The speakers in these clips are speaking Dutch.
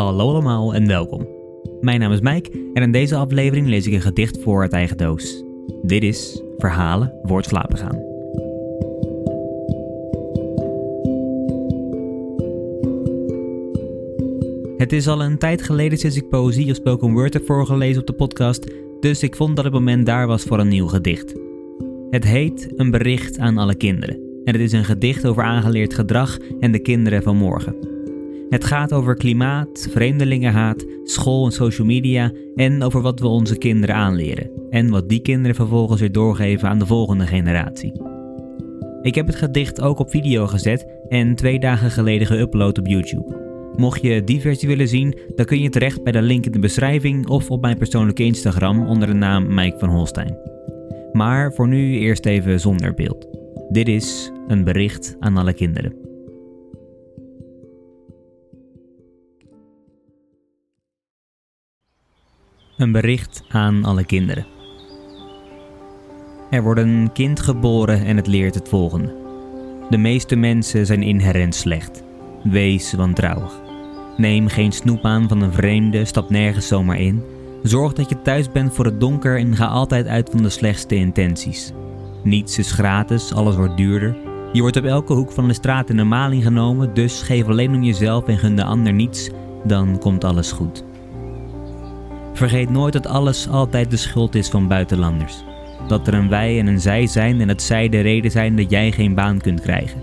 Hallo allemaal en welkom. Mijn naam is Mike en in deze aflevering lees ik een gedicht voor uit eigen doos. Dit is Verhalen voor slapen gaan. Het is al een tijd geleden sinds ik poëzie of spoken word heb voorgelezen op de podcast, dus ik vond dat het moment daar was voor een nieuw gedicht. Het heet Een bericht aan alle kinderen en het is een gedicht over aangeleerd gedrag en de kinderen van morgen. Het gaat over klimaat, vreemdelingenhaat, school en social media en over wat we onze kinderen aanleren en wat die kinderen vervolgens weer doorgeven aan de volgende generatie. Ik heb het gedicht ook op video gezet en twee dagen geleden geüpload op YouTube. Mocht je die versie willen zien, dan kun je terecht bij de link in de beschrijving of op mijn persoonlijke Instagram onder de naam Mike van Holstein. Maar voor nu eerst even zonder beeld. Dit is een bericht aan alle kinderen. Een bericht aan alle kinderen. Er wordt een kind geboren en het leert het volgende. De meeste mensen zijn inherent slecht. Wees wantrouwig. Neem geen snoep aan van een vreemde, stap nergens zomaar in. Zorg dat je thuis bent voor het donker en ga altijd uit van de slechtste intenties. Niets is gratis, alles wordt duurder. Je wordt op elke hoek van de straat in de maling genomen, dus geef alleen om jezelf en gun de ander niets, dan komt alles goed. Vergeet nooit dat alles altijd de schuld is van buitenlanders. Dat er een wij en een zij zijn en dat zij de reden zijn dat jij geen baan kunt krijgen.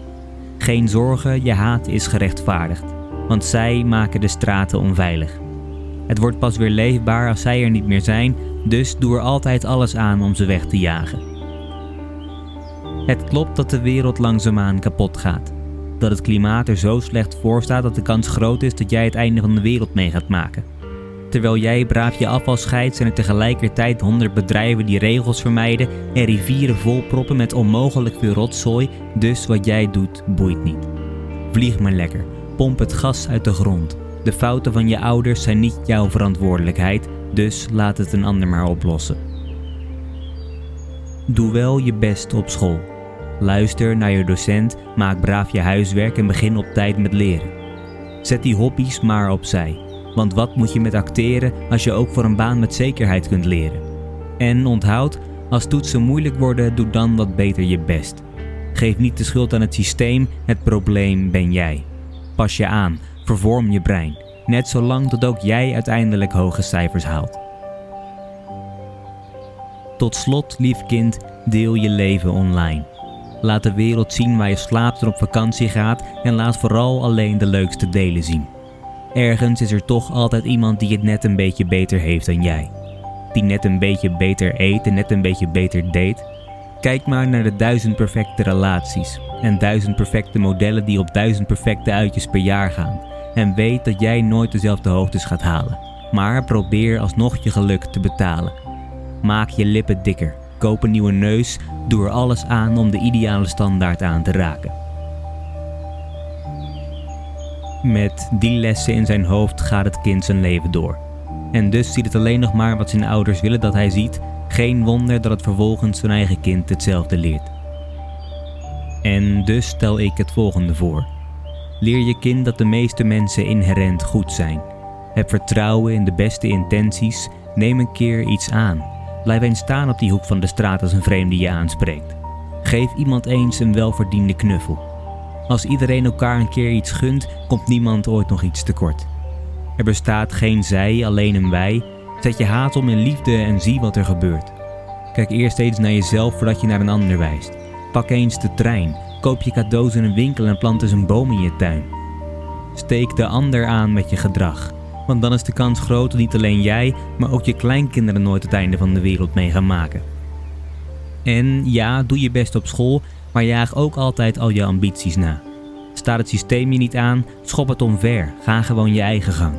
Geen zorgen, je haat is gerechtvaardigd, want zij maken de straten onveilig. Het wordt pas weer leefbaar als zij er niet meer zijn, dus doe er altijd alles aan om ze weg te jagen. Het klopt dat de wereld langzaamaan kapot gaat. Dat het klimaat er zo slecht voor staat dat de kans groot is dat jij het einde van de wereld mee gaat maken. Terwijl jij braaf je afval scheidt, zijn er tegelijkertijd honderd bedrijven die regels vermijden en rivieren volproppen met onmogelijk veel rotzooi, dus wat jij doet boeit niet. Vlieg maar lekker, pomp het gas uit de grond. De fouten van je ouders zijn niet jouw verantwoordelijkheid, dus laat het een ander maar oplossen. Doe wel je best op school. Luister naar je docent, maak braaf je huiswerk en begin op tijd met leren. Zet die hobby's maar opzij. Want wat moet je met acteren als je ook voor een baan met zekerheid kunt leren? En onthoud, als toetsen moeilijk worden, doe dan wat beter je best. Geef niet de schuld aan het systeem, het probleem ben jij. Pas je aan, vervorm je brein, net zolang tot ook jij uiteindelijk hoge cijfers haalt. Tot slot, lief kind, deel je leven online. Laat de wereld zien waar je slaapt en op vakantie gaat en laat vooral alleen de leukste delen zien. Ergens is er toch altijd iemand die het net een beetje beter heeft dan jij. Die net een beetje beter eet en net een beetje beter date. Kijk maar naar de duizend perfecte relaties en duizend perfecte modellen die op duizend perfecte uitjes per jaar gaan. En weet dat jij nooit dezelfde hoogtes gaat halen. Maar probeer alsnog je geluk te betalen. Maak je lippen dikker, koop een nieuwe neus, doe er alles aan om de ideale standaard aan te raken. Met die lessen in zijn hoofd gaat het kind zijn leven door. En dus ziet het alleen nog maar wat zijn ouders willen dat hij ziet. Geen wonder dat het vervolgens zijn eigen kind hetzelfde leert. En dus stel ik het volgende voor. Leer je kind dat de meeste mensen inherent goed zijn. Heb vertrouwen in de beste intenties. Neem een keer iets aan. Blijf eens staan op die hoek van de straat als een vreemde je aanspreekt. Geef iemand eens een welverdiende knuffel. Als iedereen elkaar een keer iets gunt, komt niemand ooit nog iets tekort. Er bestaat geen zij, alleen een wij. Zet je haat om in liefde en zie wat er gebeurt. Kijk eerst eens naar jezelf voordat je naar een ander wijst. Pak eens de trein, koop je cadeaus in een winkel en plant eens een boom in je tuin. Steek de ander aan met je gedrag, want dan is de kans groot dat niet alleen jij, maar ook je kleinkinderen nooit het einde van de wereld mee gaan maken. En ja, doe je best op school, maar jaag ook altijd al je ambities na. Staat het systeem je niet aan, schop het omver, ga gewoon je eigen gang.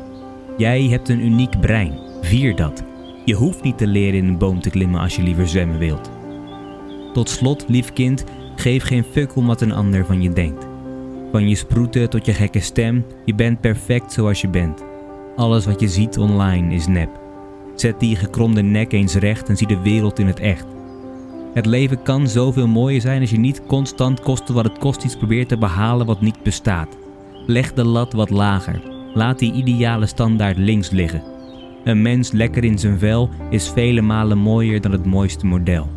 Jij hebt een uniek brein, vier dat. Je hoeft niet te leren in een boom te klimmen als je liever zwemmen wilt. Tot slot, lief kind, geef geen fuck om wat een ander van je denkt. Van je sproeten tot je gekke stem, je bent perfect zoals je bent. Alles wat je ziet online is nep. Zet die gekromde nek eens recht en zie de wereld in het echt. Het leven kan zoveel mooier zijn als je niet constant koste wat het kost iets probeert te behalen wat niet bestaat. Leg de lat wat lager. Laat die ideale standaard links liggen. Een mens lekker in zijn vel is vele malen mooier dan het mooiste model.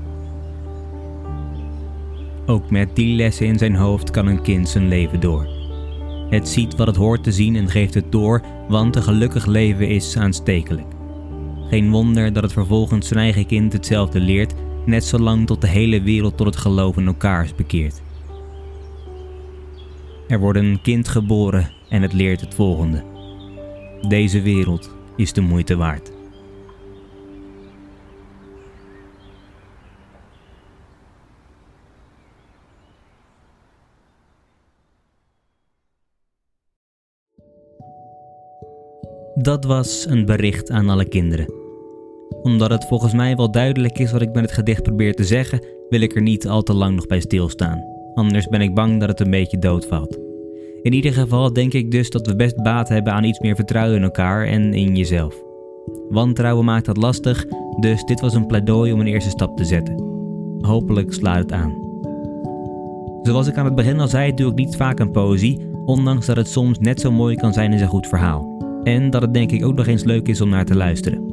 Ook met die lessen in zijn hoofd kan een kind zijn leven door. Het ziet wat het hoort te zien en geeft het door, want een gelukkig leven is aanstekelijk. Geen wonder dat het vervolgens zijn eigen kind hetzelfde leert, net zolang tot de hele wereld tot het geloof in elkaar is bekeerd. Er wordt een kind geboren en het leert het volgende. Deze wereld is de moeite waard. Dat was een bericht aan alle kinderen. Omdat het volgens mij wel duidelijk is wat ik met het gedicht probeer te zeggen, wil ik er niet al te lang nog bij stilstaan. Anders ben ik bang dat het een beetje doodvalt. In ieder geval denk ik dus dat we best baat hebben aan iets meer vertrouwen in elkaar en in jezelf. Wantrouwen maakt dat lastig, dus dit was een pleidooi om een eerste stap te zetten. Hopelijk slaat het aan. Zoals ik aan het begin al zei, doe ik niet vaak een poëzie, ondanks dat het soms net zo mooi kan zijn als een goed verhaal. En dat het denk ik ook nog eens leuk is om naar te luisteren.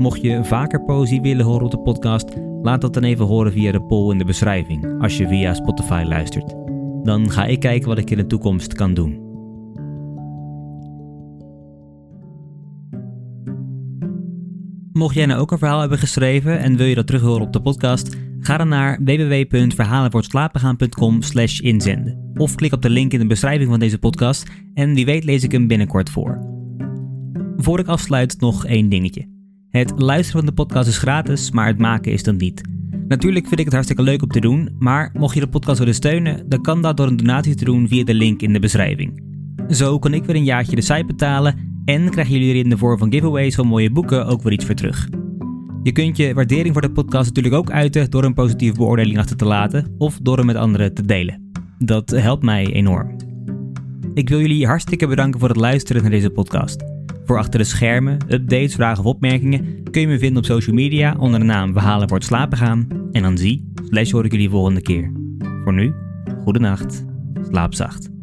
Mocht je vaker poëzie willen horen op de podcast, laat dat dan even horen via de poll in de beschrijving, als je via Spotify luistert. Dan ga ik kijken wat ik in de toekomst kan doen. Mocht jij nou ook een verhaal hebben geschreven en wil je dat terug horen op de podcast, ga dan naar www.verhalenvoortslapengaan.com slash inzenden. Of klik op de link in de beschrijving van deze podcast en wie weet lees ik hem binnenkort voor. Voor ik afsluit nog één dingetje. Het luisteren van de podcast is gratis, maar het maken is dan niet. Natuurlijk vind ik het hartstikke leuk om te doen, maar mocht je de podcast willen steunen, dan kan dat door een donatie te doen via de link in de beschrijving. Zo kan ik weer een jaartje de site betalen en krijgen jullie er in de vorm van giveaways van mooie boeken ook weer iets voor terug. Je kunt je waardering voor de podcast natuurlijk ook uiten door een positieve beoordeling achter te laten of door hem met anderen te delen. Dat helpt mij enorm. Ik wil jullie hartstikke bedanken voor het luisteren naar deze podcast. Voor achter de schermen, updates, vragen of opmerkingen kun je me vinden op social media onder de naam Verhalen voor het slapen gaan. En dan zie, slash hoor ik jullie volgende keer. Voor nu, goede nacht, slaap zacht.